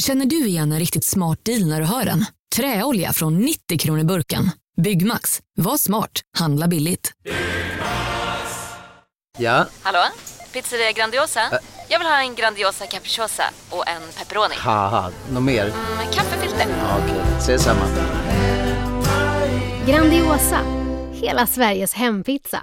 Känner du igen en riktigt smart deal när du hör den? Träolja från 90 kronor burken. Byggmax. Var smart. Handla billigt. Ja, Hallå? Pizzeria Grandiosa? Jag vill ha en Grandiosa capriciosa och en pepperoni. haha, något mer? Med kaffefilter. Ja, Okej, ses samma. Grandiosa, hela Sveriges hempizza.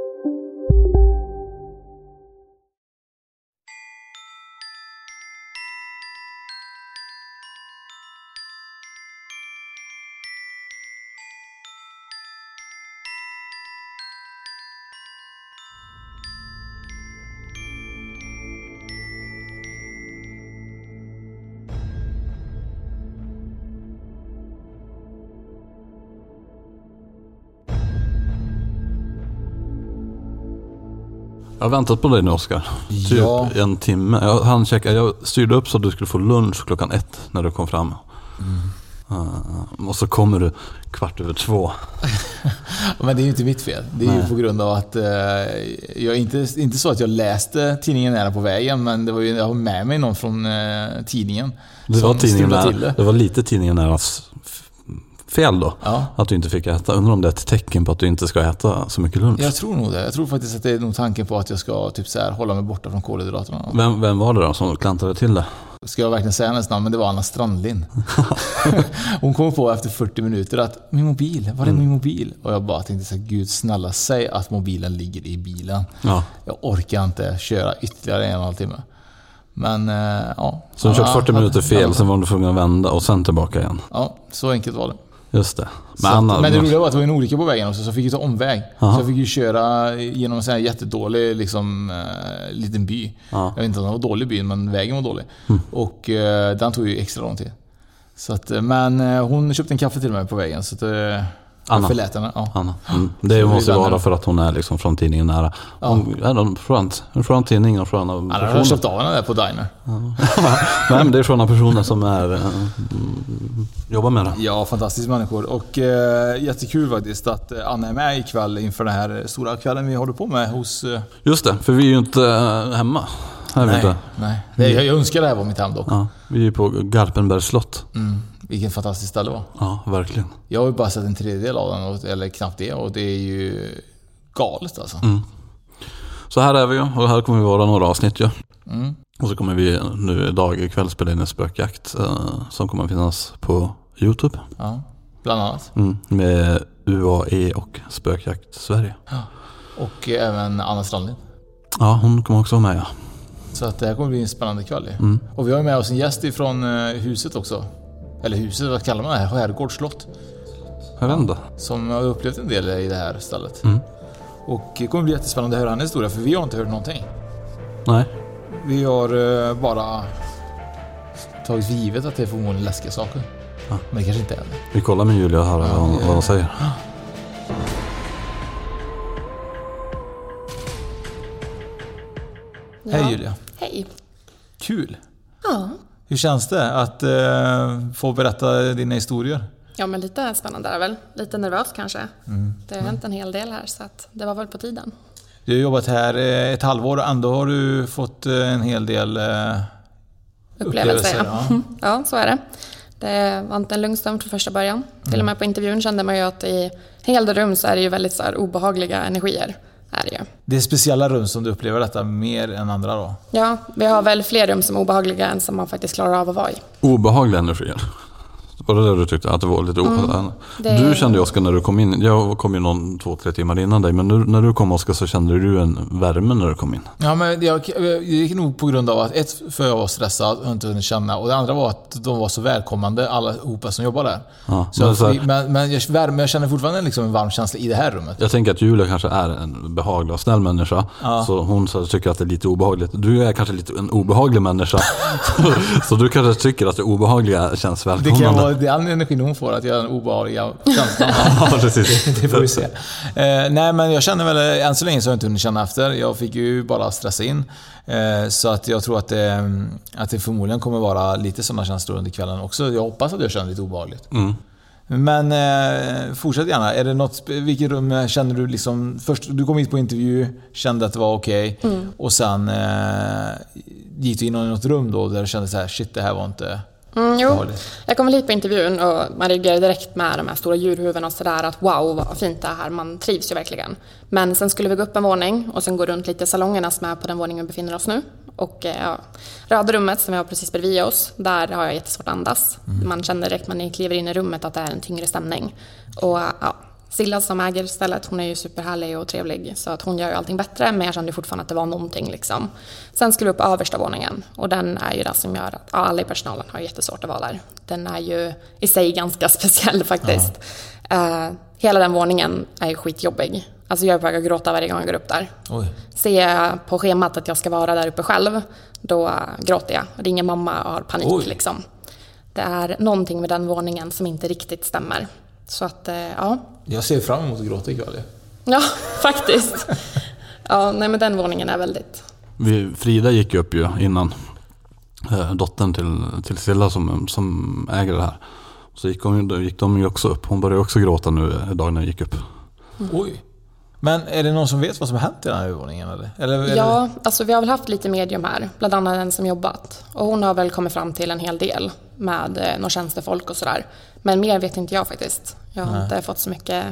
Jag har väntat på dig nu Oskar. Typ Ja. en timme. Jag, han checkade, jag styrde upp så att du skulle få lunch klockan ett när du kom fram. Uh, och så kommer du kvart över två. Men det är ju inte mitt fel. Det är ju Nej. på grund av att eh, jag inte, inte så att jag läste tidningen nära på vägen, men det var ju, jag har med mig någon från eh, tidningen. Det var, tidningen nära, det. var lite tidningen näras f- fel då. Ja. Att du inte fick äta. Undrar om det är ett tecken på att du inte ska äta så mycket lunch. Jag tror nog det. Jag tror faktiskt att det är nog tanken på att jag ska typ så här, hålla mig borta från kolhydraterna. Vem, vem var det då som klantade till det? Ska jag verkligen säga hennes namn? Men det var Anna Strandlind. Hon kom på efter 40 minuter att min mobil, var är min mobil? Och jag bara tänkte så här, gud snälla säg att mobilen ligger i bilen. Ja. Jag orkar inte köra ytterligare en och en halv timme. Men eh, ja. Så du kört Ja, 40 minuter fel, sen var du tvungen att vända och sen tillbaka igen. Ja, så enkelt var det. Just det. Så att, Anna- men det roliga var att det var en olycka på vägen också, så jag fick ju ta omväg. Aha. Så jag fick ju köra genom en sån här jättedålig liksom, eh, liten by. Ja. Jag vet inte om det var dålig by, men vägen var dålig. Mm. Och eh, den tog ju extra lång tid. Så att, eh, men eh, hon köpte en kaffe till mig på vägen, så att, Anna. förlät henne. Ja. Anna. Mm. Det måste vara för att hon är liksom från tidningen nära. Hon är en skön, en skön tidning och sköna Han hade personer. köpt av henne där på Diner. Nej men det är sköna personer som är, eh, mm, jobbar med det. Ja, fantastiska människor. Och eh, jättekul faktiskt att eh, Anna är med ikväll inför den här stora kvällen vi håller på med hos... Eh, Just det, för vi är ju inte eh, hemma. Här nej, inte. nej. Jag, jag önskar det här var mitt hem dock. Ja, vi är ju på Garpenbergs slott. Mm, vilket fantastiskt ställe det var. Ja, verkligen. Jag har ju bara sett en tredjedel av den, och- eller knappt det. Och det är ju galet alltså. Mm. Så här är vi ju och här kommer vi vara några avsnitt ju. Mm. Och så kommer vi nu idag ikväll spela in en spökjakt eh, som kommer finnas på YouTube. Ja, bland annat. Mm, med UAE och Spökjakt Sverige. Och eh, även Anna Strandlind. Ja, hon kommer också vara med ja. Så att det här kommer bli en spännande kväll. Mm. Och vi har med oss en gäst ifrån eh, huset också. Eller huset, vad kallar man det? här? Herrgårdsslott. Jag vet inte. Som har upplevt en del i det här stället. Mm. Och det kommer bli jättespännande att höra hennes historia, för vi har inte hört någonting. Nej. Vi har eh, bara tagit för givet att det är förmodligen läskiga saker. Ja. Men det kanske inte är det. Vi kollar med Julia och hör vad, hon- vad hon säger. Hej Julia. Hej. Kul. Ja. Hur känns det att eh, få berätta dina historier? ja, men lite spännande är det väl. Lite nervöst kanske. Mm. Det har hänt en hel del här så det var väl på tiden. Du har jobbat här eh, ett halvår och ändå har du fått eh, en hel del eh, Upplevelser, upplevelser. ja. ja, så är det. Det var inte en lugn stund från första början. Till och med på intervjun kände man ju att i hela rum så är det ju väldigt så obehagliga energier. Är det ju. Det är speciella rum som du upplever detta mer än andra då? Ja, vi har väl fler rum som är obehagliga än som man faktiskt klarar av att vara i. Obehagliga energier. Var det det du tyckte? Att det var lite obehagligt? Mm. Det- Du kände ju Oskar när du kom in. Jag kom ju någon två, tre timmar innan dig. Men nu, när du kom Oskar så kände du en värme när du kom in. Ja, men jag, jag gick nog på grund av att ett, för jag var stressad och inte hunnit känna. Och det andra var att de var så välkommande allihopa som jobbar där. Ja, Så men jag, så här- men, men jag, värme, jag känner fortfarande liksom en varm känsla i det här rummet. Jag tänker att Julia kanske är en behaglig och snäll människa. Ja. Så hon så tycker att det är lite obehagligt. Du är kanske lite en obehaglig människa. så, så du kanske tycker att det obehagliga känns Det välkomnande. Vara den energin hon får, att göra den obehagliga känslan. Ja, precis. det får vi se. Eh, nej, men jag känner väl, än så länge så har jag inte hunnit känna efter. Jag fick ju bara stressa in. Eh, så att jag tror att det, att det förmodligen kommer vara lite sådana känslor under kvällen också. Jag hoppas att jag känner lite obehagligt. Mm. Men eh, fortsätt gärna. Är det något, vilket rum känner du liksom... Först, du kom hit på intervju, kände att det var okej. Mm. Och sen eh, gick du in i något rum då där du kände så här, shit det här var inte Mm, jo, jag kom väl hit på intervjun och man reagerade direkt med de här stora djurhuvudena och sådär att wow vad fint det är här, man trivs ju verkligen. Men sen skulle vi gå upp en våning och sen gå runt lite i salongerna som är på den våningen vi befinner oss nu. Och eh, ja, röda rummet som vi har precis bredvid oss, där har jag jättesvårt att andas. Man känner direkt när ni kliver in i rummet att det är en tyngre stämning. Och ja, Silla som äger stället, hon är ju superhärlig och trevlig så att hon gör ju allting bättre men jag kände fortfarande att det var någonting liksom. Sen skulle vi upp på översta våningen och den är ju det som gör att ja, alla i personalen har jättesvårt att vara där. Den är ju i sig ganska speciell faktiskt. Eh, hela den våningen är ju skitjobbig. Alltså jag är på väg att gråta varje gång jag går upp där. Oj. Ser jag på schemat att jag ska vara där uppe själv, då gråter jag. Ringer mamma och har panik Oj. liksom. Det är någonting med den våningen som inte riktigt stämmer. Så att, eh, ja. Jag ser fram emot att gråta ikväll. Ja, faktiskt. Ja, nej men den våningen är väldigt... Vi, Frida gick ju upp ju innan. Eh, dottern till, till Silla som, som äger det här. Så gick, hon, gick de ju också upp. Hon började också gråta nu idag när jag gick upp. Oj. Men är det någon som vet vad som har hänt i den här övervåningen? Eller? Eller? Ja, alltså vi har väl haft lite medium här, bland annat en som jobbat. Och hon har väl kommit fram till en hel del med eh, några tjänstefolk och sådär. Men mer vet inte jag faktiskt. Jag har Nej. inte fått så mycket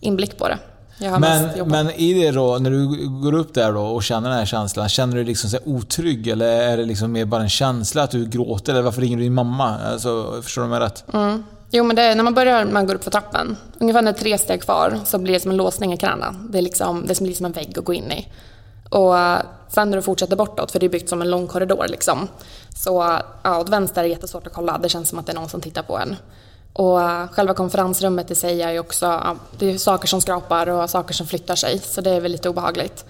inblick på det. Men, men i det då, när du går upp där då och känner den här känslan, känner du dig liksom otrygg eller är det liksom mer bara en känsla att du gråter? Eller varför ringer du din mamma? Alltså, förstår du mig rätt? Mm. Jo, men det är, när man börjar, man går upp för trappen, ungefär när det är tre steg kvar så blir det som en låsning i knäna. Det är liksom, det blir som en vägg att gå in i. Och eh, sen när du fortsätter bortåt, för det är byggt som en lång korridor liksom. Så ja, åt vänster är det jättesvårt att kolla, det känns som att det är någon som tittar på en. Och själva konferensrummet i sig är ju också, ja, det är saker som skrapar och saker som flyttar sig, så det är väl lite obehagligt.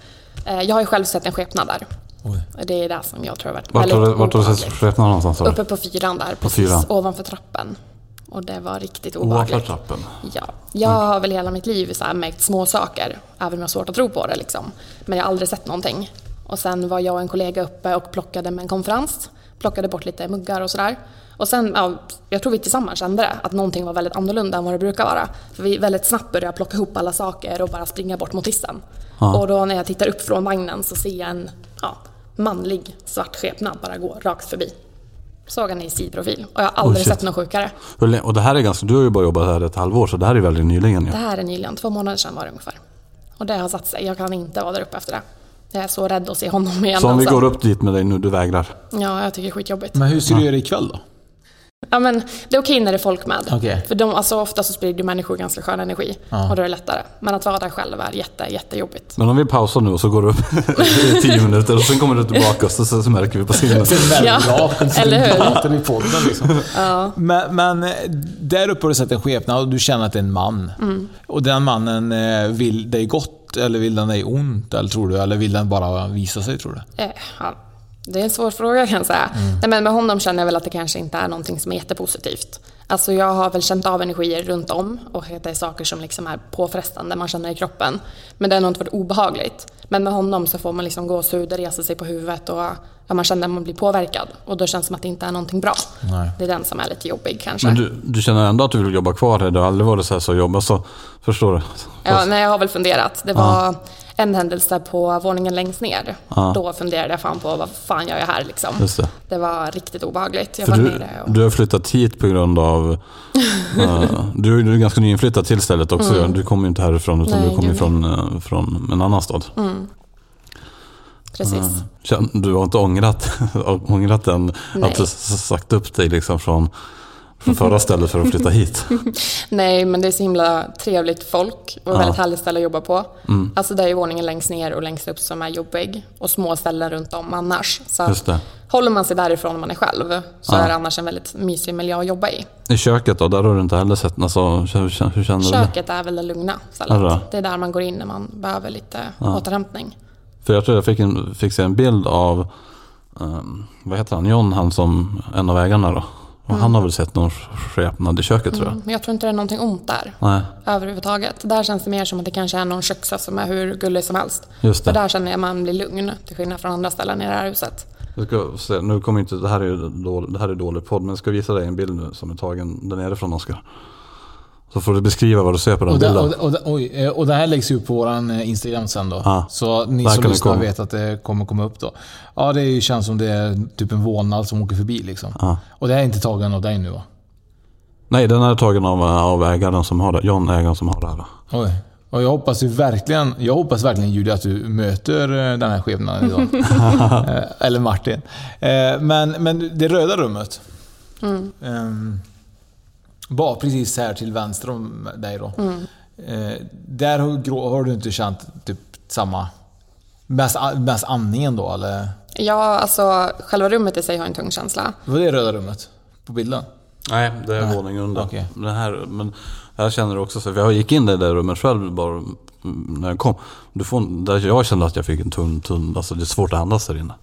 Eh, Jag har ju själv sett en skepnad där. Oj. Det är det som jag tror har varit Vart väldigt du- vart har du sett skepnaden någonstans? Uppe på fyran där, precis fyran. ovanför trappen. Och det var riktigt obehagligt. Ovanför trappen? Ja. Jag har väl hela mitt liv så här märkt små saker, även om jag har svårt att tro på det. Liksom. Men jag har aldrig sett någonting. Och sen var jag och en kollega uppe och plockade med en konferens. Plockade bort lite muggar och sådär. Och sen, ja, jag tror vi tillsammans kände det, att någonting var väldigt annorlunda än vad det brukar vara. För vi väldigt snabbt började plocka ihop alla saker och bara springa bort mot hissen. Ja. Och då när jag tittar upp från vagnen så ser jag en ja, manlig svart skepnad bara gå rakt förbi. Såg han i sidprofil och jag har aldrig shit. sett något sjukare. Och det här är ganska, du har ju bara jobbat här ett halvår så det här är väldigt nyligen ju. Det här är nyligen, två månader sedan var det ungefär. Och det har satt sig, jag kan inte vara där uppe efter det. Jag är så rädd att se honom igen Så om vi alltså. går upp dit med dig nu, du vägrar? Ja, jag tycker det är skitjobbigt. Men hur ska du göra ikväll då? Ja, men det är okej när det är folk med. Okej. För de, alltså, ofta så sprider människor ganska skön energi. Ja. Och då är det lättare. Men att vara där själv är jätte, jättejobbigt. Men om vi pausar nu och så går du upp i tio minuter och sen kommer du tillbaka och så, så, så märker vi på scenen. Det är Ja, väldigt bra. eller hur? I podden liksom. Ja. Men, men eh, där uppe har du sett en skepnad och du känner att det är en man. Mm. Och den mannen eh, vill dig gott eller vill den dig ont? Eller tror du? Eller vill den bara visa sig tror du? Eh, ja. Det är en svår fråga kan jag säga. Mm. Nej, men med honom känner jag väl att det kanske inte är någonting som är jättepositivt. Alltså jag har väl känt av energier runt om och att det är saker som liksom är påfrestande, man känner i kroppen. Men det har nog inte varit obehagligt. Men med honom så får man liksom gåshud, resa sig på huvudet och ja, man känner att man blir påverkad. Och då känns det som att det inte är någonting bra. Nej. Det är den som är lite jobbig kanske. Men du, du känner ändå att du vill jobba kvar här? Det har aldrig varit så här så jobba så, förstår du? Ja, nej, jag har väl funderat. Det var en händelse på våningen längst ner. Ja. Då funderade jag fan på vad fan gör jag här liksom. Det. Det var riktigt obehagligt. Jag För var du, och... du har flyttat hit på grund av... eh, du, du är ganska nyinflyttad till stället också. Mm. Du kommer ju inte härifrån utan Nej, du kommer från, eh, från en annan stad. Mm. Precis. Känn- Du har inte ångrat, ångrat den, Nej. att du sagt upp dig liksom från, från förra stället för att flytta hit? Nej, men det är så himla trevligt folk och Ja. väldigt härligt ställe att jobba på. Mm. Alltså det är ju våningen längst ner och längst upp som är jobbig och små ställen runt om annars. Så håller man sig därifrån när man är själv så Ja. är det annars en väldigt mysig miljö att jobba i. I köket då, där har du inte heller sett, alltså, hur, hur, känner du? det? Köket är väl det lugna stället. Det är där man går in när man behöver lite Ja. återhämtning. För jag tror jag fick, en, fick se en bild av, ehm, vad heter han, John, han som en av ägarna då. Och han har väl sett någon skepnad i köket tror jag. Men jag tror inte det är någonting ont där. Nej, Överhuvudtaget. Där känns det mer som att det kanske är någon köksas som är hur gullig som helst. just För det. där känner jag att man blir lugn, till skillnad från andra ställen i det här huset. Jag ska se, nu kommer inte, det här är ju dålig, det här är dålig podd, men jag ska visa dig en bild nu som är tagen där nere från Oskar. Så får du beskriva vad du ser på den Och, det, bilden. och, och, oj, eh, och det här läggs ut på vår Instagram sen då. Ja. Så ni som det lyssnar vet att det kommer komma upp då. Ja, det känns som det är typ en vålnad som åker förbi liksom. Ja. Och det här är inte tagen av dig nu va? Nej, den är tagen av, av ägaren som har det. John, ägaren som har det här. Oj. Och jag hoppas ju verkligen, jag hoppas verkligen Julia att du möter eh, den här skepnaden idag. Eh, Eller Martin. Eh, Men, men det röda rummet. Mm. Ehm, Bara precis här till vänster om dig då. Mm. Eh, Där har, du inte känt typ samma... Mest, mest andningen då eller? Ja, alltså själva rummet i sig har en tung känsla. Var det röda rummet? På bilden? Nej, det är våningen under. Okej. Det här, men här känner du också, så, för jag gick in i det där rummet själv bara när jag kom. Du får, där jag kände att jag fick en tunn, tunn, alltså det är svårt att andas där inne.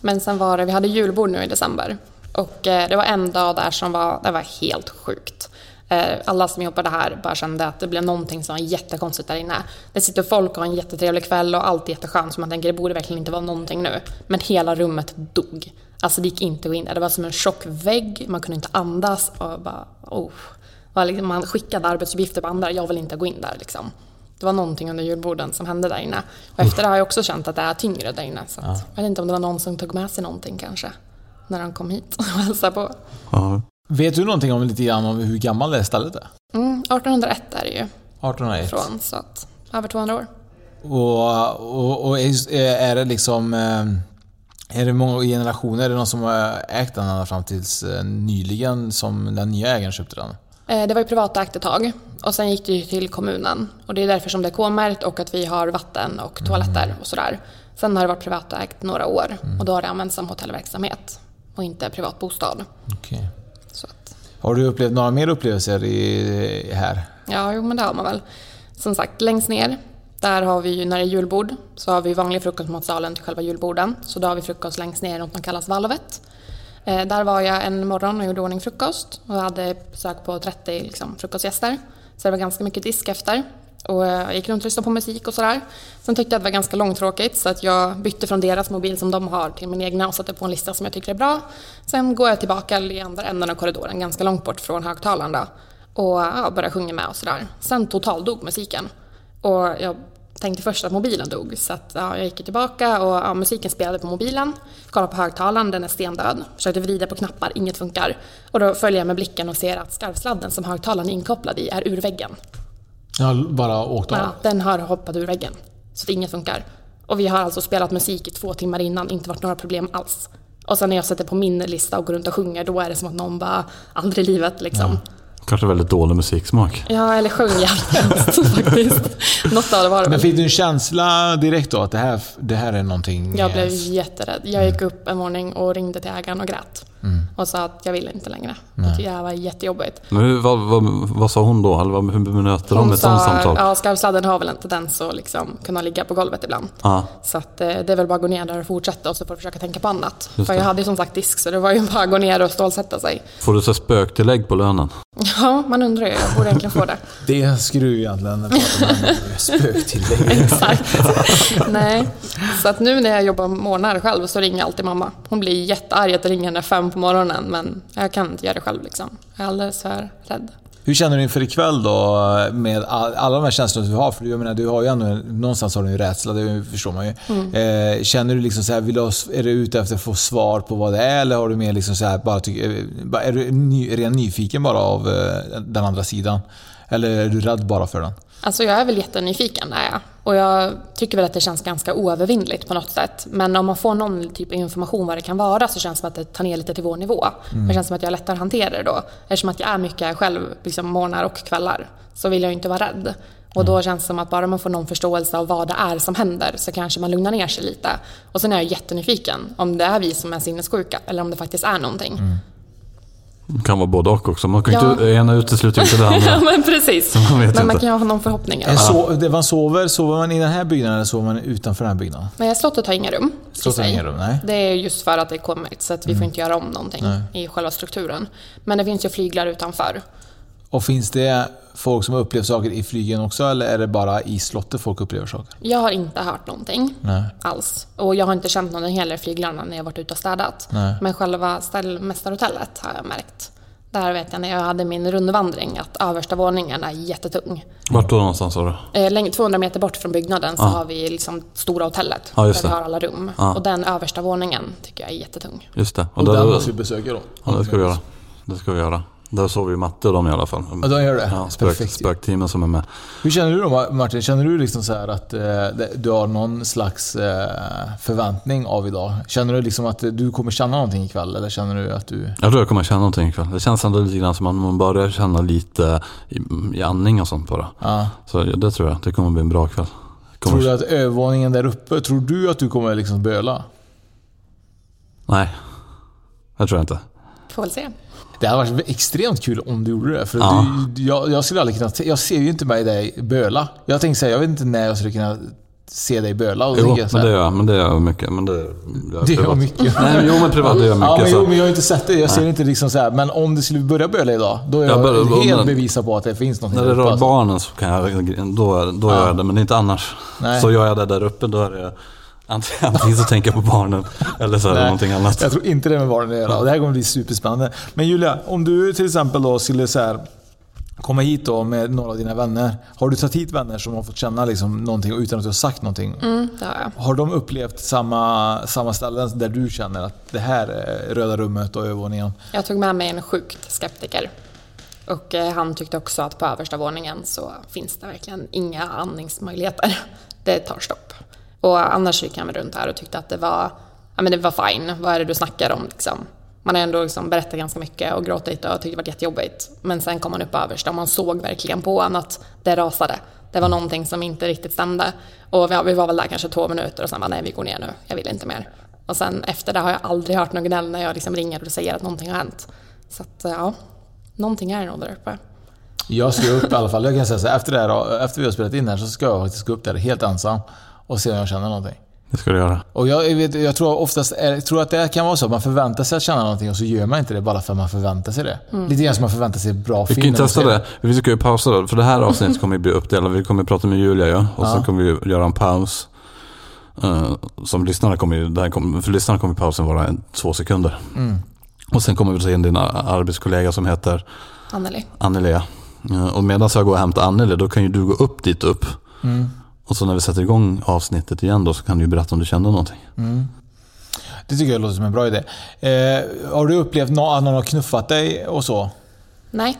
Men sen var det, vi hade julbord nu i december. Och eh, det var en dag där som var, det var helt sjukt. Eh, alla som jobbade här bara kände att det blev någonting som var jättekonstigt där inne. Det sitter folk och har en jättetrevlig kväll och allt är jätteskönt så man tänker det borde verkligen inte vara någonting nu. Men hela rummet dog. Alltså det gick inte att gå in där. Det var som en tjock vägg, man kunde inte andas och bara oh. Liksom, man skickade arbetsuppgifter på andra, jag vill inte gå in där liksom. Det var någonting under julborden som hände där inne. Och efter det har jag också känt att det är tyngre där inne. Så att, Jag vet inte om det var någon som tog med sig någonting kanske. När de kom hit och hälsade på. Ja. Vet du någonting om lite grann om hur gammalt det stället är? Mm, 1801 är det ju 1801. från, så att över 200 år. Och, och, och är är det liksom... eh, Är det många generationer? Är det någon som har ägt den ända fram tills eh, nyligen som den nya ägaren köpte den? Eh, Det var ju privatägt ett tag och sen gick det ju till kommunen. Och det är därför som det är K-märkt och att vi har vatten och toaletter och sådär. Sen har det varit privatägt några år och då har det använts som hotellverksamhet och inte privat bostad. Att, Har du upplevt några mer upplevelser i, här? ja, jo men det har man väl. Som sagt, längst ner, där har vi ju när det är julbord så har vi vanlig frukostmatsalen till själva julborden. Så då har vi frukost längst ner något som kallas valvet. Eh, där var jag en morgon och gjorde ordning frukost och hade besök på 30 liksom, frukostgäster. Så det var ganska mycket disk efter. Och jag gick runt och lyssnade på musik och sådär. Sen tyckte jag att det var ganska långtråkigt så att jag bytte från deras mobil som de har till min egna och satte på en lista som jag tycker är bra. Sen går jag tillbaka i andra änden av korridoren, ganska långt bort från högtalaren då. Och ja, började sjunga med och sådär. Sen totaldog musiken. Och jag tänkte först att mobilen dog så att, ja, jag gick tillbaka och ja, musiken spelade på mobilen. Kollade på högtalaren, den är stendöd. Försökte vrida på knappar, inget funkar. Och då följer jag med blicken och ser att skarvsladden som högtalaren är inkopplad i är ur väggen. Jag har bara åkt av. Ja, den har hoppat ur väggen. Så att inget funkar. Och vi har alltså spelat musik i två timmar innan, inte varit några problem alls. Och sen när jag sätter på min lista och går runt och sjunger, då är det som att någon bara, aldrig i livet liksom. Kanske väldigt dålig musiksmak. Ja, eller sjöng jävligt faktiskt. Något av det var det Men fick du en känsla direkt då att det här, det här är någonting... Jag blev jätterädd. Jag gick upp en morgon och ringde till ägaren och grät. Och sa att jag vill inte längre. Att det här var jättejobbigt. Men hur, vad, vad, vad sa hon då? Eller hur bemötte de ett sånt samtal? ja, skarvsladden har väl en tendens att liksom kunna ligga på golvet ibland. Ja. Så att, eh, det är väl bara att gå ner där och fortsätta och så får du försöka tänka på annat. Just För det. jag hade ju som sagt disk så det var ju bara att gå ner och stålsätta sig. Får du så spöktillägg på lönen? Ja, man undrar ju. Jag borde egentligen få det. Det skulle du egentligen prata spöktillägg. Exakt. Nej. Så att nu när jag jobbar morgnar själv så ringer alltid mamma. Hon blir jättearg att jag ringer henne fem på morgonen men jag kan inte göra det själv liksom. Jag är alldeles för rädd. Hur känner du inför ikväll då med all, alla de här känslorna du har? För jag menar, du har ju ändå, någonstans har du en rädsla, det förstår man ju. Eh, känner du liksom så här, vill du ha, är du ute efter att få svar på vad det är? Eller har du mer liksom så här, bara eh, är du ny, ren nyfiken bara av eh, den andra sidan? Eller är du rädd bara för den? Alltså jag är väl jättenyfiken är jag. Och jag tycker väl att det känns ganska oövervinnligt på något sätt. Men om man får någon typ av information vad det kan vara så känns det som att det tar ner lite till vår nivå. Det känns som att jag lättare hanterar det då. Eftersom att jag är mycket själv, liksom morgnar och kvällar, så vill jag ju inte vara rädd. Och då känns det som att bara man får någon förståelse av vad det är som händer så kanske man lugnar ner sig lite. Och sen är jag jättenyfiken om det är vi som är sinnessjuka eller om det faktiskt är någonting. Det kan vara både och också. Man kan Ja. inte, ena utesluter inte det ja andra. men precis. Man men man inte. kan ju ha någon förhoppning. so det man sover, sover man i den här byggnaden eller sover man utanför den här byggnaden? Men slottet har inga rum. Slottet har inga rum, nej. Det är just för att det är kommit, så att vi får inte göra om någonting Nej. i själva strukturen. Men det finns ju flyglar utanför. Och finns det folk som har upplevt saker i flygen också eller är det bara i slottet folk upplever saker? Jag har inte hört någonting Nej. alls. Och jag har inte känt någonting heller i flyglarna när jag varit ute och städat. Nej. Men själva ställmästarhotellet har jag märkt. Där vet jag när jag hade min rundvandring att översta våningen är jättetung. Vart då någonstans sa du? Eh, längre- 200 meter bort från byggnaden så Ja. har vi liksom stora hotellet. Just där vi har alla rum. Ja. Och den översta våningen tycker jag är jättetung. Just det. Och, där- den måste vi besöka då. Ja, det ska vi göra. Det ska vi göra. Där sover ju Matte och de i alla fall. Ja, de gör det? Ja, spök, Perfekt. spökteamen som är med. Hur känner du då Martin? Känner du liksom så här att eh, du har någon slags eh, förväntning av idag? Känner du liksom att du kommer känna någonting ikväll? Eller känner du att du... Jag tror jag kommer känna någonting ikväll. Det känns ändå lite grann som att man börjar känna lite i, i andning och sånt bara. Ja. Så ja, det tror jag. Det kommer bli en bra kväll. Kommer... Tror du att övervåningen där uppe, tror du att du kommer liksom böla? Nej, det tror jag inte. Får väl se. Det hade varit extremt kul om du gjorde det. För Ja. du, jag, jag skulle aldrig kunna... Jag ser ju inte mig dig böla. Jag tänkte säga, jag vet inte när jag skulle kunna se dig böla. Och Jo, men det gör. Men det gör jag mycket. Men det, Det gör privat. mycket. Nej, men, jo men privat, det gör mycket. Ja, men, jo, men jag har inte sett det. Jag ser inte liksom så här. Men om det skulle börja böla idag, då är Jag jag, börjar- helt bevisad på att det finns någonting När det rör alltså. barnen så kan jag, då, då gör jag det, men inte annars. Nej. Så gör jag det där uppe, då är det antingen, så tänker jag på barnen eller så är det Nej, någonting annat. Jag tror inte det med barnen att göra. Och det här kommer bli superspännande. Men Julia, om du till exempel då skulle så här, komma hit då med några av dina vänner. Har du tagit hit vänner som har fått känna liksom någonting utan att du har sagt någonting? Mm, det har jag. Har de upplevt samma, samma ställen där du känner att det här är Röda rummet och övervåningen? Jag tog med mig en sjukt skeptiker. Och eh, han tyckte också att på översta våningen så finns det verkligen inga andningsmöjligheter. Det tar stopp. Och annars gick han runt här och tyckte att det var, ja men det var fine. Vad är det du snackar om liksom? Man har ändå liksom berättat ganska mycket och gråtit och tyckte det var jättejobbigt. Men sen kom han upp överst och man såg verkligen på honom att det rasade. Det var någonting som inte riktigt stämde. Och vi, vi var väl där kanske två minuter och sen bara nej vi går ner nu, jag vill inte mer. Och sen efter det har jag aldrig hört någon gnäll när jag liksom ringer och säger att någonting har hänt. Så att eh, ja, någonting är det nog där uppe. Jag ska upp i alla fall. Jag kan säga så här, efter, det här, efter vi har spelat in här så ska jag faktiskt gå upp där helt ensam och se om jag känner någonting. Det ska du göra. Och jag, vet, jag tror oftast jag tror att det kan vara så att man förväntar sig att känna någonting och så gör man inte det bara för att man förväntar sig det. Mm. Lite grann som man förväntar sig bra Vi film. kan ju testa det. Vi ska ju pausa då, för det här avsnittet kommer ju bli uppdelat. Vi kommer prata med Julia ju, och Ja. sen kommer vi göra en paus. Eh, som lyssnarna kommer ju, det här kommer, för lyssnarna kommer pausen vara en, två sekunder. Mm. Och sen kommer vi ta in din arbetskollega som heter Anneli. Anneli. Eh, Och medan jag går och hämtar Anneli, då kan ju du gå upp dit upp. Mm. Och så när vi sätter igång avsnittet igen då så kan du ju berätta om du kände någonting. Mm. Det tycker jag låter som en bra idé. Eh, har du upplevt nå- att någon har knuffat dig och så? Nej,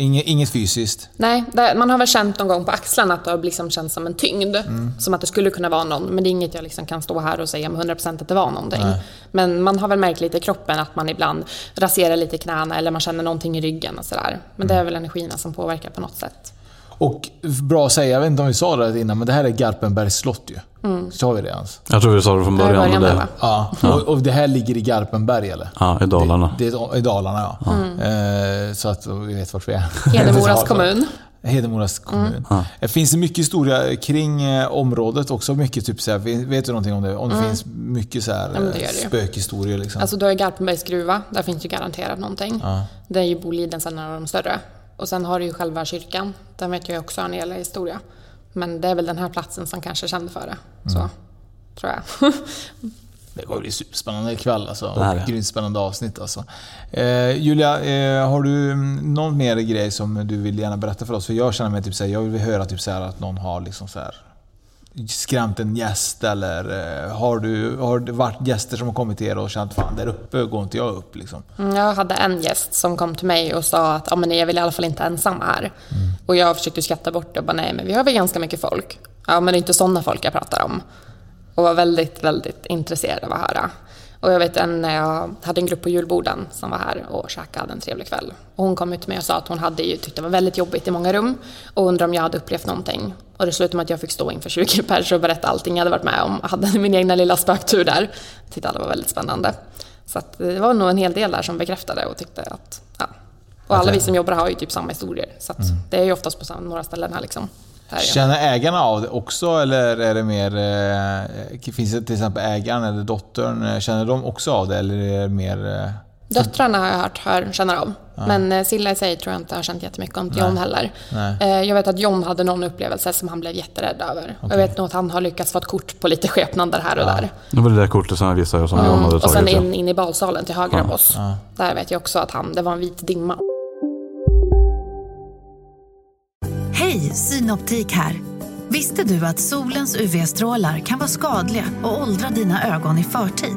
Inget, inget fysiskt? Nej, det, man har väl känt någon gång på axlarna att det har liksom känts som en tyngd. Mm. Som att det skulle kunna vara någon. Men det är inget jag liksom kan stå här och säga med 100% att det var någonting. Nej. Men man har väl märkt lite i kroppen att man ibland raserar lite i knäna eller man känner någonting i ryggen och sådär. Men det är väl energierna som påverkar på något sätt. Och bra att säga, jag vet inte om vi sa det innan, men det här är Garpenbergs slott ju. Mm. Sa vi det ens? Jag tror vi sa det från början. början men där, det? Ja, och, och det här ligger i Garpenberg eller? ja, i Dalarna. Det, det är i Dalarna ja. Mm. Eh, så att vi vet vart vi är. Hedemoras kommun. Hedemora kommun. Ja. Eh, Finns det mycket historia kring eh, området också? Mycket typ så här, vet du någonting om det? Om det Mm. finns mycket så här, Ja, det eh, det spökhistorier liksom? Alltså du har ju Garpenbergs gruva, där finns ju garanterat någonting. Ja. Det är ju Boliden en av de större. Och sen har du ju själva kyrkan, den vet jag också en hel historia. Men det är väl den här platsen som kanske kände för det. Så, Mm. tror jag. Det kommer bli superspännande ikväll alltså. Det. Och grymt spännande avsnitt alltså. Eh, Julia, eh, har du mm, någon mer grej som du vill gärna berätta för oss? För jag känner mig typ såhär, jag vill höra typ såhär att någon har liksom så här skrämt en gäst eller eh, har, du, har det varit gäster som har kommit till er och känt fan där uppe går inte jag upp liksom? Mm, Jag hade en gäst som kom till mig och sa att ja, men jag vill i alla fall inte ensam här. Och jag försökte skratta bort det och bara nej men vi har väl ganska mycket folk. Ja men det är inte sådana folk jag pratar om. Och var väldigt, väldigt intresserad av att höra. Och jag vet en, när jag hade en grupp på julborden som var här och käkade en trevlig kväll. Och hon kom ut till mig och sa att hon hade ju tyckt det var väldigt jobbigt i många rum och undrade om jag hade upplevt någonting. Och det slutade med att jag fick stå inför 20 personer och berätta allting jag hade varit med om. Jag hade min egna lilla spöktur där. Tyckte alla var väldigt spännande. Så att det var nog en hel del där som bekräftade och tyckte att... Ja. Och alla vi som jobbar här har ju typ samma historier. Så att det är ju oftast på några ställen här liksom. Här. Känner ägarna av det också eller är det mer... Eh, finns det till exempel ägaren eller dottern, eh, känner de också av det eller är det mer... Döttrarna har jag hört hör, känner av. Men eh, Silla i sig tror jag inte har känt jättemycket om till John heller. Nej. Eh, jag vet att John hade någon upplevelse som han blev jätterädd över. Jag vet nog att han har lyckats få ett kort på lite skepnader här och där. Det var det där kortet som jag visade som John hade Mm. Och sen tagit. ja. in, in i balsalen till höger om oss. Där vet jag också att han, det var en vit dimma. Hej, Synoptik här. Visste du att solens UV-strålar kan vara skadliga och åldra dina ögon i förtid?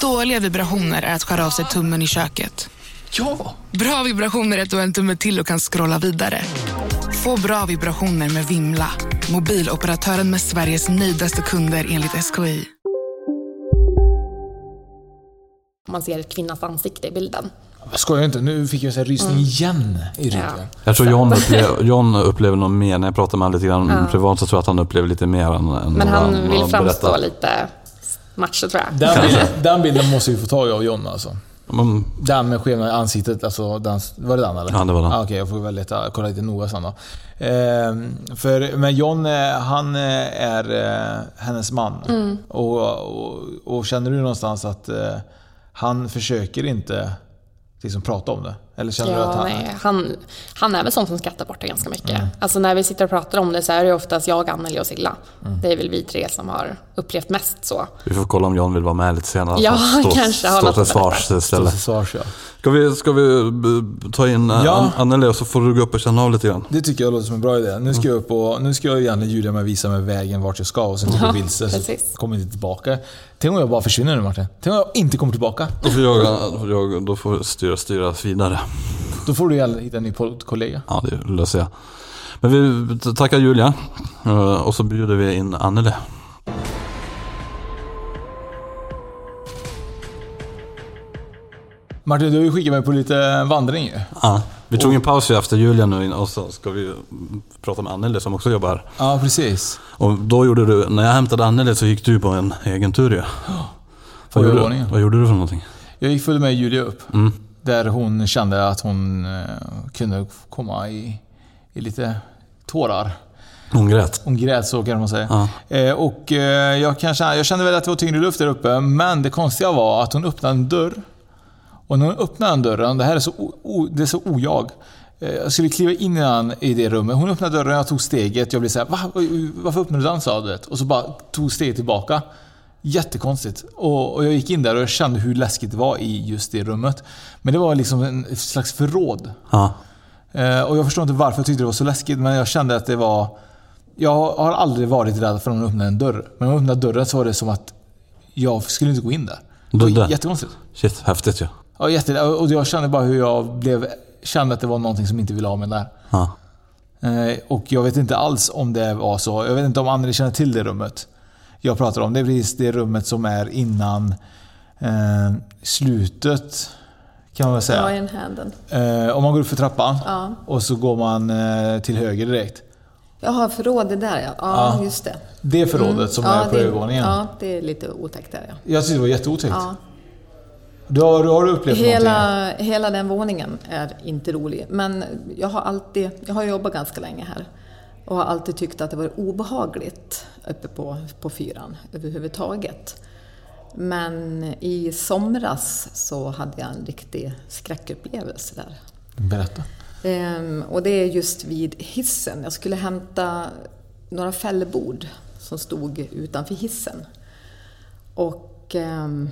Dåliga vibrationer är att skära av sig tummen i köket. Ja! Bra vibrationer är att du har en tumme till och kan scrolla vidare. Få bra vibrationer med Vimla. Mobiloperatören med Sveriges nöjdaste kunder enligt SKI. Man ser ett kvinnans ansikte i bilden. Jag skojar inte, nu fick jag en rysning Mm. igen i ryggen. Ja. Jag tror John upplever, John upplever nog mer, när jag pratar med honom lite grann Ja. privat så tror jag att han upplever lite mer än, än Men han vad vill framstå berättar. lite macho tror jag. Den bilden, den bilden måste vi få tag i av John alltså. Men, Den med skeva i ansiktet, alltså den, var det den eller? Ja, det var den. Ah, Okej, jag får väl leta, kolla lite noga sen då. Ehm, för, men John, eh, han eh, är eh, hennes man. Mm. Och, och, och känner du någonstans att eh, han försöker inte liksom, prata om det? Eller känner du att Ja, han... nej, han, han är väl sån som skrattar bort det ganska mycket. Mm. Alltså när vi sitter och pratar om det så är det ju oftast jag, Anneli och Silla. Mm. Det är väl vi tre som har upplevt mest så. vi får kolla om John vill vara med lite senare. Ja, Stå- kanske har Stå något till att svars istället. Stå till svars, ja. Ska vi, ska vi b- ta in eh, Ja. An- Anneli och så får du gå upp och känna av lite grann? Det tycker jag låter som en bra idé. Nu ska jag upp och nu ska jag egentligen Julia med visa mig vägen vart jag ska och sen går Ja, jag vilse så kommer jag inte tillbaka. Tänk om jag bara försvinner nu Martin. Tänk om jag inte kommer tillbaka. Då får jag, jag då får styra, styras vidare. Då får du gärna hitta en ny poddkollega. Ja, det löser jag. Men vi tackar Julia eh, och så bjuder vi in Anneli. Martin, du har ju skickat mig på lite vandring ju. Ja, vi tog en paus ju efter Julia nu och så ska vi prata med Anneli som också jobbar. Ja, precis. Och då gjorde du, när jag hämtade Anneli så gick du på en egen tur ju. Vad, gjorde, vad gjorde du för någonting? Jag gick följde med Julia upp. Mm. Där hon kände att hon eh, kunde komma i, i lite tårar. Hon grät. Hon grät så kan man säga. Ja. Eh, och eh, jag, kan känna, jag kände väl att det var tyngre luft där uppe, men det konstiga var att hon öppnade en dörr. Och när hon öppnade den dörren, det här är så, o, o, det är så ojag. Eh, Jag skulle kliva in i, den, i det rummet. Hon öppnade dörren, jag tog steget. Jag blev såhär, Va? varför öppnade du den? sa du. Och så bara tog steget tillbaka. Jättekonstigt. Och, och jag gick in där och jag kände hur läskigt det var i just det rummet. Men det var liksom en slags förråd. Ja. Eh, och jag förstår inte varför jag tyckte det var så läskigt, men jag kände att det var... Jag har aldrig varit rädd för att någon öppnar en dörr. Men när hon öppnade dörren så var det som att jag skulle inte gå in där. Det var jättekonstigt. Shit, häftigt ju. Ja, jätte, och jag kände bara hur jag blev... Kände att det var någonting som inte ville ha mig där. Ja. Eh, och jag vet inte alls om det var så. Jag vet inte om Anneli känner till det rummet jag pratar om. Det är precis det rummet som är innan eh, slutet, kan man väl säga. Ja, i en handen. Eh, om man går upp för trappan Ja. och så går man eh, till höger direkt. Jaha, förråd det där ja. Ja, Ja. just det. Det förrådet som är på det, övervåningen. Ja, det är lite otäckt där ja. Jag tyckte det var jätteotäckt. ja. Du har, har du upplevt någonting? Hela, hela den våningen är inte rolig. Men jag har alltid, jag har jobbat ganska länge här och har alltid tyckt att det var obehagligt uppe på, på fyran överhuvudtaget. Men i somras så hade jag en riktig skräckupplevelse där. Berätta. Ehm, och det är just vid hissen. Jag skulle hämta några fällbord som stod utanför hissen. Och ehm,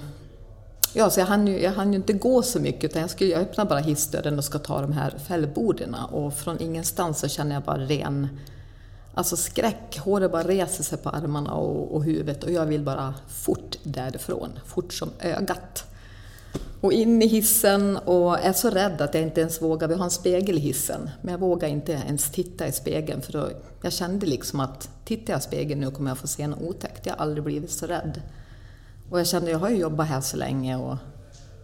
ja, så jag hann, ju, jag hann ju inte gå så mycket utan jag, skulle, jag öppnar bara hissdörren och ska ta de här fällborden och från ingenstans så känner jag bara ren Alltså skräck, håret bara reser sig på armarna och, och huvudet och jag vill bara fort därifrån, fort som ögat. Och in i hissen och är så rädd att jag inte ens vågar. Vi har en spegel i hissen. Men jag vågar inte ens titta i spegeln för då, jag kände liksom att tittar jag i spegeln nu kommer jag få se något otäckt. Jag har aldrig blivit så rädd. Och jag kände, jag har ju jobbat här så länge och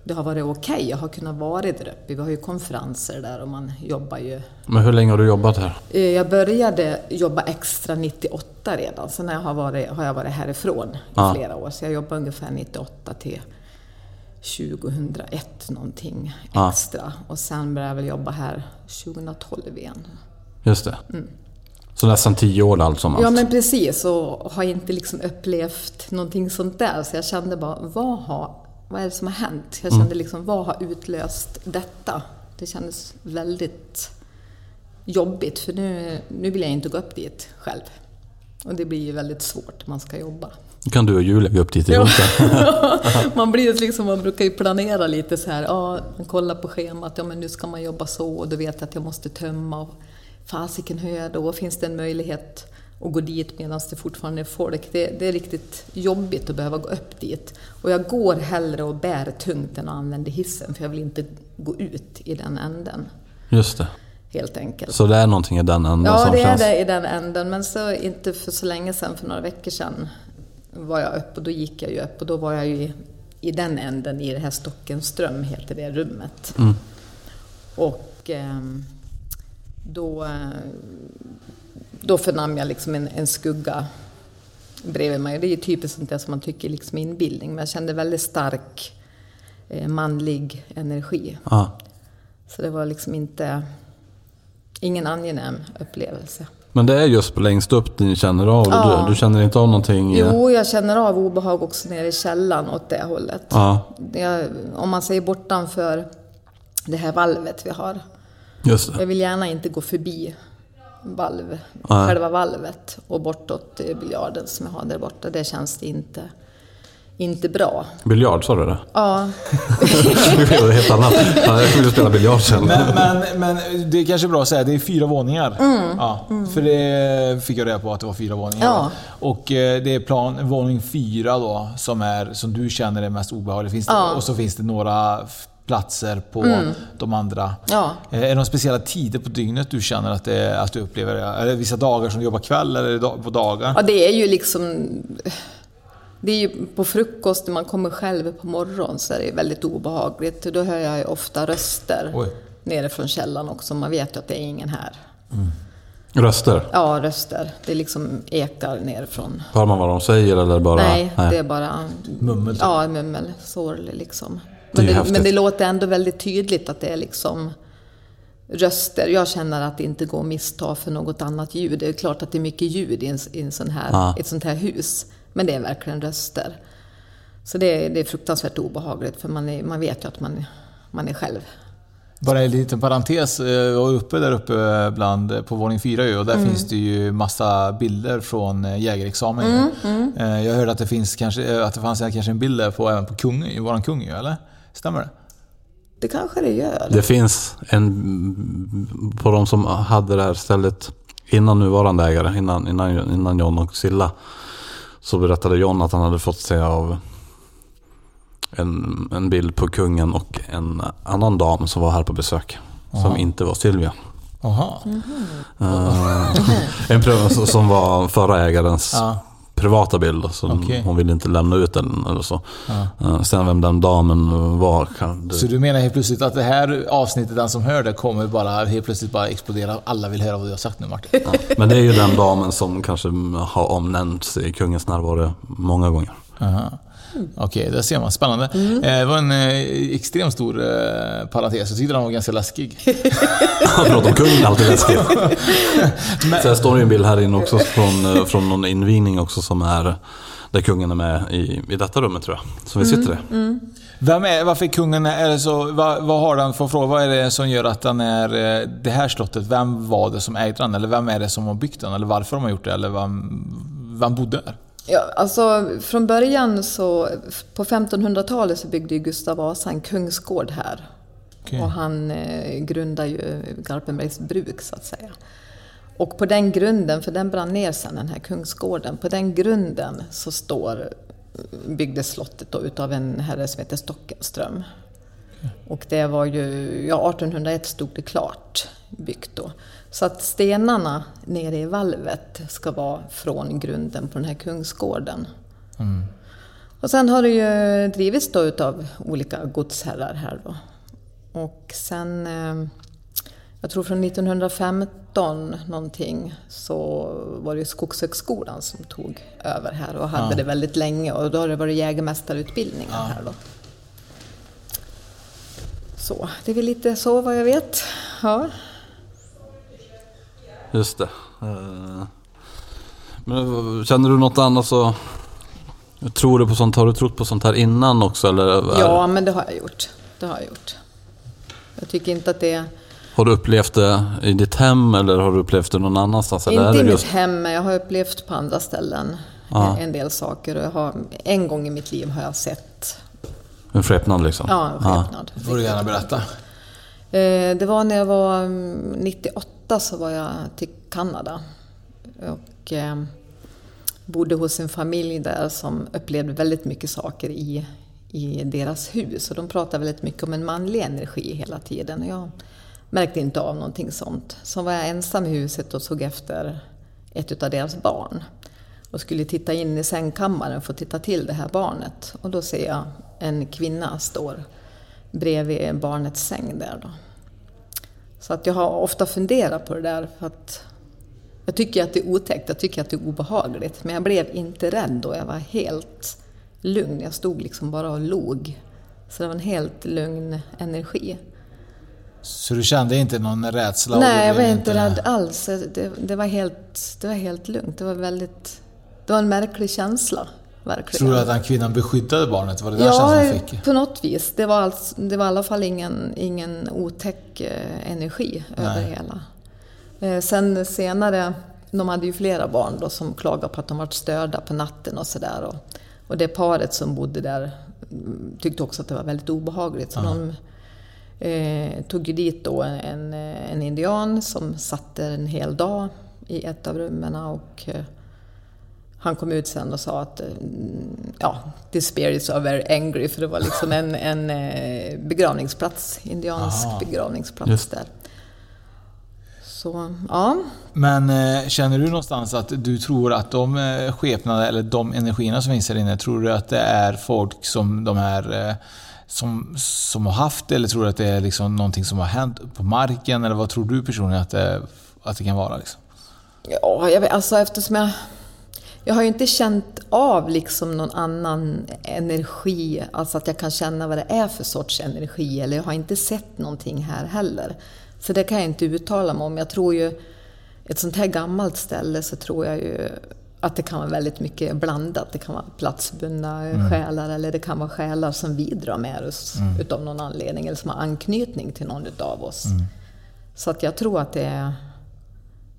det har varit okej. Okay. Jag har kunnat vara där uppe. Vi har ju konferenser där och man jobbar ju. Men hur länge har du jobbat här? Eh, jag började jobba extra 98 redan. Sen har jag varit, har jag varit härifrån i ah. flera år. Så jag jobbade ungefär 98 till 2001 någonting extra. Ah. Och sen började jag väl jobba här 2012 igen. Just det. Mm. Så nästan tio år alltså? Ja men precis, och har inte liksom upplevt någonting sånt där. Så jag kände bara, vad har vad är det som har hänt? Jag kände mm. liksom, vad har utlöst detta? Det kändes väldigt jobbigt för nu, nu vill jag inte gå upp dit själv. Och det blir ju väldigt svårt när man ska jobba. Kan du och Julia gå upp dit ihop. man blir liksom, man brukar ju planera lite så här, ja, man kollar på schemat, ja men nu ska man jobba så och då vet jag att jag måste tömma. Och fasiken hur jag då? Finns det en möjlighet och gå dit medan det fortfarande är folk. Det, det, är riktigt jobbigt att behöva gå upp dit. Och jag går hellre och bär tungt än att använda hissen för jag vill inte gå ut i den änden. Just det. Helt enkelt. Så det är någonting i den änden ja, som känns... Ja, det är det i den änden. Men så inte för så länge sedan, för några veckor sedan, var jag upp och då gick jag ju upp och då var jag ju i, i den änden, i det här Stockenström heter det rummet. Mm. Och eh, då då förnam jag liksom en, en skugga bredvid mig. Det är ju typiskt sånt där som man tycker liksom inbildning. Men jag kände väldigt stark eh, manlig energi. Aha. Så det var liksom inte... Ingen angenäm upplevelse. Men det är just längst upp ni känner av det? Ja. Du, du, känner inte av någonting? Jo, jag känner av obehag också nere i källan åt det hållet. Ja. Jag, om man säger bortanför det här valvet vi har. Just det. Jag vill gärna inte gå förbi valv, ja. själva valvet och bortåt biljarden som jag har där borta. Det känns det inte, inte bra. Biljard, sa du det? Ja. det är helt annat. Jag vill spela biljard sen. Men, men, men, det är kanske bra att säga, det är fyra våningar. Mm. Ja, mm. För det fick jag reda på att det var fyra våningar. Ja. Och eh, det är plan, våning fyra då som, är, som du känner är mest obehaglig. Finns det, Ja. Och så finns det några platser på Mm. de andra. Ja. Eh, Är det några speciella tider på dygnet du känner att, det, att du upplever det? Är det vissa dagar som du jobbar kväll eller på dagar? Ja, det är ju liksom... Det är ju på frukost när man kommer själv på morgonen så är det väldigt obehagligt. Då hör jag ju ofta röster Oj. nere från källan också. Man vet ju att det är ingen här. Röster? Ja, röster. Det liksom ekar nerifrån. Hör man vad de säger eller bara... Nej, det är bara... Mummel? typ. Ja, mummel. Sorglig liksom. Men det, men det låter ändå väldigt tydligt att det är liksom röster. Jag känner att det inte går att missta för något annat ljud. Det är klart att det är mycket ljud i, en, i en sån här, Ja. ett sånt här hus. Men det är verkligen röster. Så det är, det är fruktansvärt obehagligt för man, är, man vet ju att man, man är själv. Bara en liten parentes. eh, Jag var uppe där uppe bland, på våning fyra ju, och där Mm. finns det ju massa bilder från eh, jägarexamen. Mm, mm. Eh, Jag hörde att det, finns kanske, eh, att det fanns kanske en bild där på, även på kung, våran kung ju, eller? Stämmer det? Det kanske det gör. Det finns en... På de som hade det här stället innan nuvarande ägare, innan, innan, innan John och Silla. Så berättade John att han hade fått se av en, en bild på kungen och en annan dam som var här på besök. Som Aha. inte var Silvia. Jaha. Eh, en pröv, som var förra ägarens Ja. Privata bild. Så Okej. Hon ville inte lämna ut den eller så. Ja. Eh, sen vem den damen var kan du... Så du menar helt plötsligt att det här avsnittet, den som hör det, kommer bara helt plötsligt bara explodera. Alla vill höra vad du har sagt nu Martin. Ja, men det är ju den damen som kanske har omnämnts i kungens närvaro många gånger. Aha. Okej, där ser man. Spännande. Eh, Det var en eh, extremt stor eh, parentes. Jag tyckte den var ganska läskig. Han pratar om kungen, alltid läskigt. Sen står det ju en bild här inne också från, från någon invigning också som är där kungen är med i, i detta rummet tror jag. Som vi sitter i. Vem är, varför är kungen, är det så, vad, vad har den för fråga? Vad är det som gör att den är det här slottet? Vem var det som ägde den? Eller vem är det som har byggt den? Eller varför de har gjort det? Eller vem, vem bodde där? Ja, alltså från början så, på 1500-talet så byggde Gustav Vasa en kungsgård här. Okej. Och han eh, grundade ju Garpenbergs bruk så att säga. Och på den grunden, för den brann ner sen den här kungsgården, på den grunden så står, byggdes slottet då utav en herre som heter Stockenström. Och det var ju, ja 1801 stod det klart byggt då. Så att stenarna nere i valvet ska vara från grunden på den här kungsgården. Mm. Och sen har det ju drivits då utav olika godsherrar här då. Och sen, eh, jag tror från 1915 någonting, så var det ju Skogshögskolan som tog över här och hade Ja. det väldigt länge och då har det varit jägarmästarutbildningar Ja. här då. Så, det är väl lite så vad jag vet. Ja. Just det. Eh, Men känner du något annat så... Tror du på sånt? Har du trott på sånt här innan också? Eller ja, men det har jag gjort. Det har jag gjort. Jag tycker inte att det... Har du upplevt det i ditt hem eller har du upplevt det någon annanstans? Eller Inte i mitt just... hem, men jag har upplevt på andra ställen Ja. en del saker. Och jag har, en gång i mitt liv har jag sett En skepnad liksom? Ja, en skepnad. Det får du gärna berätta. Eh, det var när jag var mm, 98 så var jag till Kanada. Och eh, bodde hos en familj där som upplevde väldigt mycket saker i, i deras hus. Och de pratade väldigt mycket om en manlig energi hela tiden. Och jag märkte inte av någonting sånt. Så var jag ensam i huset och såg efter ett av deras barn. Och skulle titta in i sängkammaren för att titta till det här barnet. Och då ser jag en kvinna står bredvid barnets säng där då. Så att jag har ofta funderat på det där för att jag tycker att det är otäckt, jag tycker att det är obehagligt. Men jag blev inte rädd då, jag var helt lugn. Jag stod liksom bara och log. Så det var en helt lugn energi. Så du kände inte någon rädsla? Nej, jag var inte rädd alls. Det, det, var helt, det var helt lugnt. Det var väldigt... Det var en märklig känsla, verkligen. Tror du att den kvinnan beskyddade barnet? Var det känslan du Ja, fick? på något vis. Det var, alltså, det var i alla fall ingen, ingen otäck eh, energi över Nej. hela. Eh, sen senare, de hade ju flera barn då som klagade på att de varit störda på natten och sådär. Och, och det paret som bodde där mm, tyckte också att det var väldigt obehagligt. Så Ja. de eh, tog ju dit då en, en, en indian som satt där en hel dag i ett av rummen och eh, han kom ut sen och sa att eh, ja, the spirits are very angry för det var liksom en, en eh, begravningsplats, indiansk Aha. begravningsplats Just. där. Så, ja. Men eh, känner du någonstans att du tror att de skepnader eller de energierna som finns här inne, tror du att det är folk som de här som, som har haft det eller tror du att det är liksom någonting som har hänt på marken? Eller vad tror du personligen att det, att det kan vara? Liksom? Ja, jag vet, alltså eftersom jag... Jag har ju inte känt av liksom någon annan energi, alltså att jag kan känna vad det är för sorts energi, eller jag har inte sett någonting här heller. Så det kan jag inte uttala mig om. Jag tror ju, ett sånt här gammalt ställe så tror jag ju att det kan vara väldigt mycket blandat. Det kan vara platsbundna Mm. själar eller det kan vara själar som vi drar med oss Mm. utav någon anledning eller som har anknytning till någon utav oss. Mm. Så att jag tror att det är...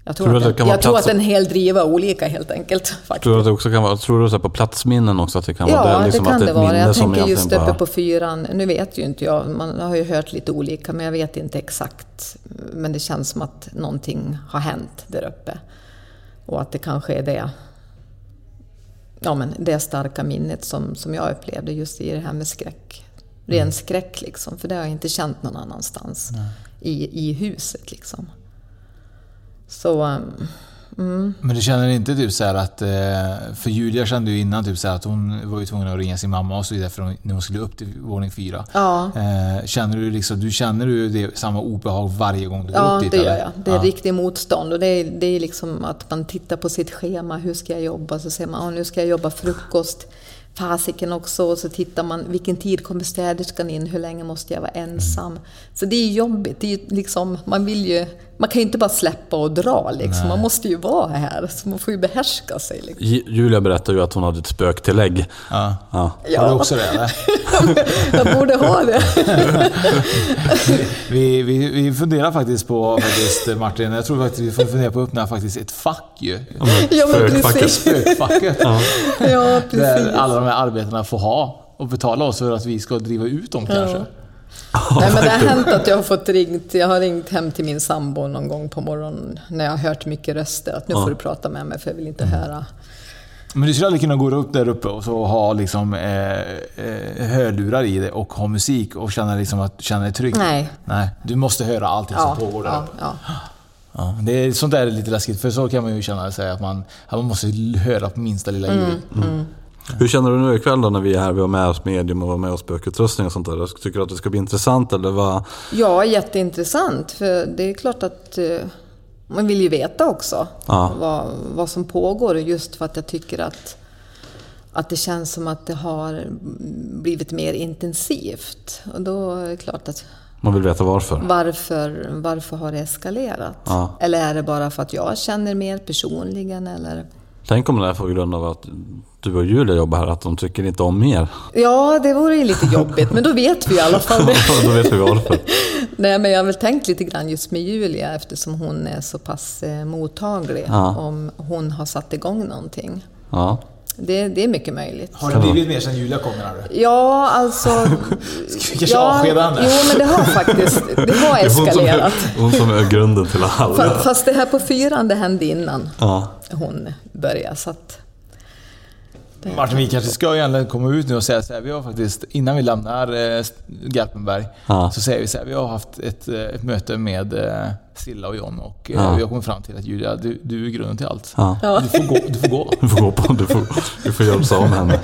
Jag Tror tror, att, att det en, kan vara jag tror att en hel driva olika helt enkelt. Faktiskt. Tror du att det också kan vara, tror du så på platsminnen också att det kan Ja, vara det? Liksom det kan att är det ett vara. Jag tänker just uppe på fyran. Nu vet ju inte jag, man har ju hört lite olika, men jag vet inte exakt. Men det känns som att någonting har hänt där uppe. Och att det kanske är det, ja, men det starka minnet som, som jag upplevde just i det här med skräck. Ren Mm. skräck liksom, för det har jag inte känt någon annanstans i, i huset liksom. Så, um, mm. Men du känner inte typ så att... eh, För Julia kände ju innan typ så att hon var ju tvungen att ringa sin mamma och så vidare för hon, när hon skulle upp till våning fyra. Ja. Eh, Känner du liksom, du känner du det, samma obehag varje gång du går Ja, upp dit? det gör jag. Det är ja. riktigt motstånd. Och det är, det är liksom att man tittar på sitt schema. Hur ska jag jobba? Så säger man, "Ja, nu ska jag jobba frukost. Fasiken också. Och så tittar man, vilken tid kommer städerskan in? Hur länge måste jag vara ensam? Så det är jobbigt. Det är liksom, man, vill ju, man kan ju inte bara släppa och dra. Liksom. Nej. Man måste ju vara här. Så man får ju behärska sig. Liksom. Ju- Julia berättade ju att hon hade ett spöktillägg. Ja. Ja. Ja. Har du också det, eller? jag borde ha det. Vi, vi, vi funderar faktiskt på, faktiskt, Martin, jag tror faktiskt vi får fundera på att öppna faktiskt ett fack ju. Ja, men precis. Spökfacket. Ja. Ja, precis. Där alla de här arbetena får ha och betala oss för att vi ska driva ut dem Ja. kanske. Nej, men det har hänt att jag har fått ringt, jag har ringt hem till min sambo någon gång på morgonen när jag har hört mycket röster. Att nu Ja. får du prata med mig för jag vill inte höra Men du skulle aldrig kunna gå upp där uppe och så ha liksom, eh, eh, hörlurar i det och ha musik och känna, liksom att, känna dig trygg? Nej. Nej. Du måste höra allting Ja, som pågår där ja, uppe. ja. Ja, det är, sånt där är lite läskigt, för så kan man ju känna sig att man, att man måste höra på minsta lilla ljud. Mm, Hur känner du nu ikväll då när vi är här, vi har med oss medium och med oss spökutrustning och sånt där? Tycker du att det ska bli intressant eller vad? Ja, jätteintressant. För det är klart att eh, man vill ju veta också Ja. vad, vad som pågår. Just för att jag tycker att, att det känns som att det har blivit mer intensivt. Och då är det klart att Man vill veta varför. varför, varför har det eskalerat? Ja. Eller är det bara för att jag känner mer personligen? Eller? Tänk om det är på grund av att du och Julia jobbar här, att de tycker inte om er. Ja, det vore ju lite jobbigt, men då vet vi i alla fall då vet vi varför. Nej, men jag har väl tänkt lite grann just med Julia eftersom hon är så pass eh, mottaglig Ja. om hon har satt igång någonting. Ja. Det, det är mycket möjligt. Har det blivit mer sen Julia kom menar du? Ja, alltså... Ska vi kanske avskeda henne? Jo, men det har faktiskt det har Det är hon som är- eskalerat. Hon som är grunden till allt. Fast det här på fyran, det hände innan Ja. hon började. Så att, Martin, vi kanske ska egentligen komma ut nu och säga så här, vi har faktiskt, innan vi lämnar eh, Garpenberg, Ja. så säger vi så här, vi har haft ett, eh, ett möte med eh, Silla och John och eh, Ja. vi har kommit fram till att Julia, du, du är grunden till allt. Ja. Du, får gå, du får gå. Du får gå på, du får, du får hjälpas av med henne.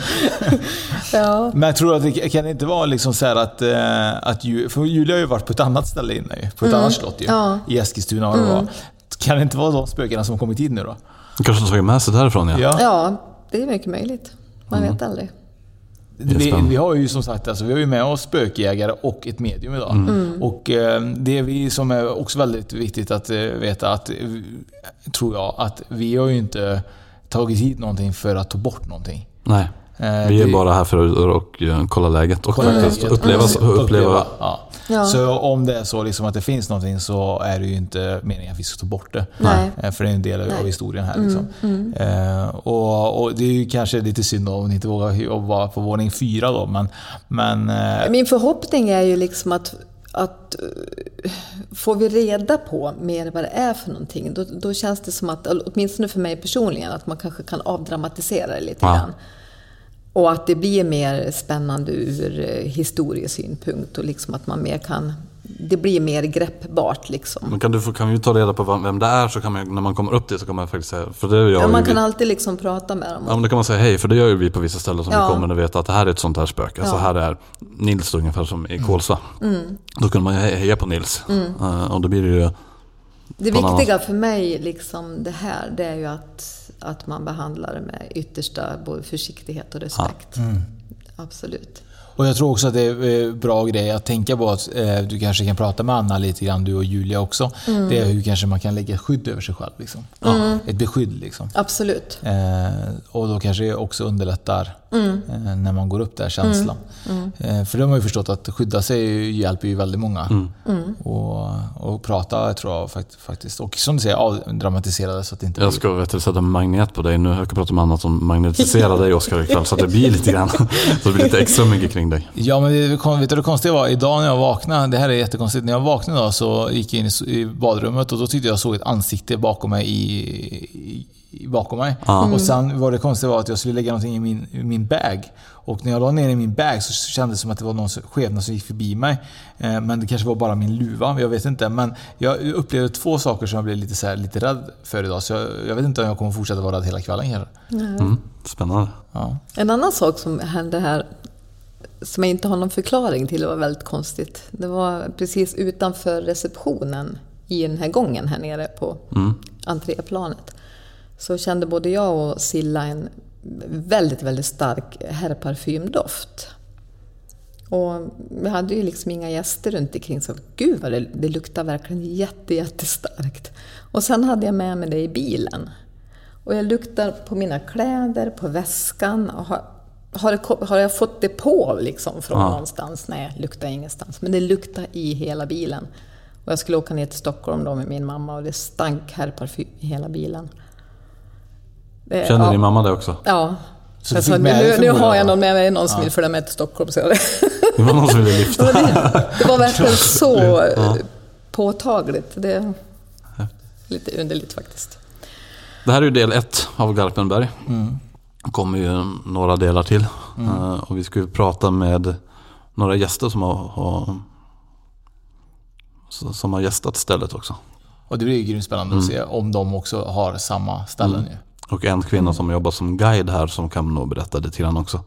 ja. Men jag tror att det kan inte vara liksom så här att, eh, att Ju- för Julia har ju varit på ett annat ställe innan ju, på ett Mm. annat slott ju, Ja. i Eskilstuna Mm. var. Kan det inte vara de spökena som har kommit hit nu då? Kanske de tagit med sig därifrån ja. Ja. ja, det är mycket möjligt. Man Mm. vet aldrig. Vi, vi har ju som sagt alltså, vi har ju med oss spökjägare och ett medium idag. Mm. Och eh, det är vi som är också väldigt viktigt att eh, veta att, eh, tror jag, att vi har ju inte tagit hit någonting för att ta bort någonting. Nej. Eh, Vi är det- bara här för att och, eh, kolla läget och Kolla faktiskt läget. uppleva, Mm. uppleva. Ja. Ja. Så om det är så liksom att det finns någonting så är det ju inte meningen att vi ska ta bort det. Nej. Eh, För det är en del Nej. av historien här. Mm, Liksom. mm. Eh, och, och det är ju kanske lite synd om ni inte vågar jobba på våning fyra då, men... men eh, Min förhoppning är ju liksom att, att eh, får vi reda på mer vad det är för någonting, då, då känns det som att, åtminstone för mig personligen, att man kanske kan avdramatisera det lite Ja. grann. Och att det blir mer spännande ur eh, historiesynpunkt och liksom att man mer kan, det blir mer greppbart liksom. Men kan, du få, kan vi ta reda på vem det är så kan man, när man kommer upp dit så kan man faktiskt säga, för det gör Ja, man vi. kan alltid liksom prata med dem. Ja men då kan man säga hej, för det gör ju vi på vissa ställen som Ja. vi kommer och vet att det här är ett sånt här spöke. Ja. här är Nils ungefär som i Kolsva. Mm. Då kan man ju he- heja på Nils. Mm. Eh, och då blir det ju... Det en viktiga för mig, liksom det här, det är ju att, att man behandlar det med yttersta både försiktighet och respekt. Mm. Absolut. Och jag tror också att det är eh, bra grej att tänka på att eh, du kanske kan prata med Anna lite grann, du och Julia också. Mm. Det är hur kanske man kan lägga ett skydd över sig själv. Liksom. Mm. Ett beskydd liksom. Absolut. Eh, och då kanske det också underlättar Mm. eh, när man går upp där, känslan. Mm. Eh, för det har ju förstått att skydda sig hjälper ju väldigt många. Mm. Och, och prata tror jag fakt- faktiskt. Och som du säger, avdramatisera så att det inte Jag ska vet, du, sätta magnet på dig nu. Jag ska prata med annat som magnetiserar dig Oskar ikväll. Så att det blir lite grann, så det blir lite extra mycket kring dig. Ja, men det, vet du det konstiga var? Idag när jag vaknade, det här är jättekonstigt. När jag vaknade idag så gick jag in i, badrummet och då tyckte jag såg ett ansikte bakom mig i, i bakom mig. Ja. Och sen var det konstiga var att jag skulle lägga någonting i min, i min bag. Och när jag la ner i min bag så kändes det som att det var någon skepnad som gick förbi mig. Eh, Men det kanske var bara min luva, jag vet inte. Men jag upplevde två saker som jag blev lite, så här, lite rädd för idag. Så jag, jag vet inte om jag kommer fortsätta vara rädd hela kvällen kanske. Mm. Spännande. Ja. En annan sak som hände här, som jag inte har någon förklaring till, det var väldigt konstigt. Det var precis utanför receptionen i den här gången här nere på Mm. entréplanet. Så kände både jag och Silla en väldigt, väldigt stark herrparfymdoft. Och vi hade ju liksom inga gäster runt omkring så gud vad det, det luktar verkligen jätte, jättestarkt. Och sen hade jag med mig det i bilen. Och jag luktar på mina kläder, på väskan. Och har, har, det, har jag fått det på liksom från Ja. någonstans? Nej, luktar ingenstans. Men det luktar i hela bilen. Och jag skulle åka ner till Stockholm då med min mamma och det stank herrparfym i hela bilen. Det- Känner ja. din mamma det också? Ja. Så du Alltså, dig nu, nu har jag någon med mig, någon som Ja. vill följa med till Stockholm. Så det, Det var någon som ville lyfta. det var verkligen så Ja. eh, påtagligt. Det är lite underligt faktiskt. Det här är ju del ett av Garpenberg. Mm. kommer ju några delar till. Mm. Eh, och vi ska ju prata med några gäster som har, har, som har gästat stället också. Och det blir ju grymt spännande att se om de också har samma ställen Mm. Och en kvinna som jobbar som guide här som kan nog berätta lite grann också.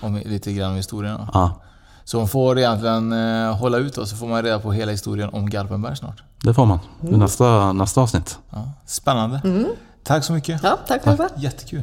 Om lite grann om historien. Ja, Så hon får egentligen eh, hålla ut och så får man reda på hela historien om Garpenberg snart. det får man. Mm. nästa, nästa avsnitt. Ja, spännande. Tack så mycket. Ja, tack själva. Jättekul.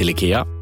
till IKEA.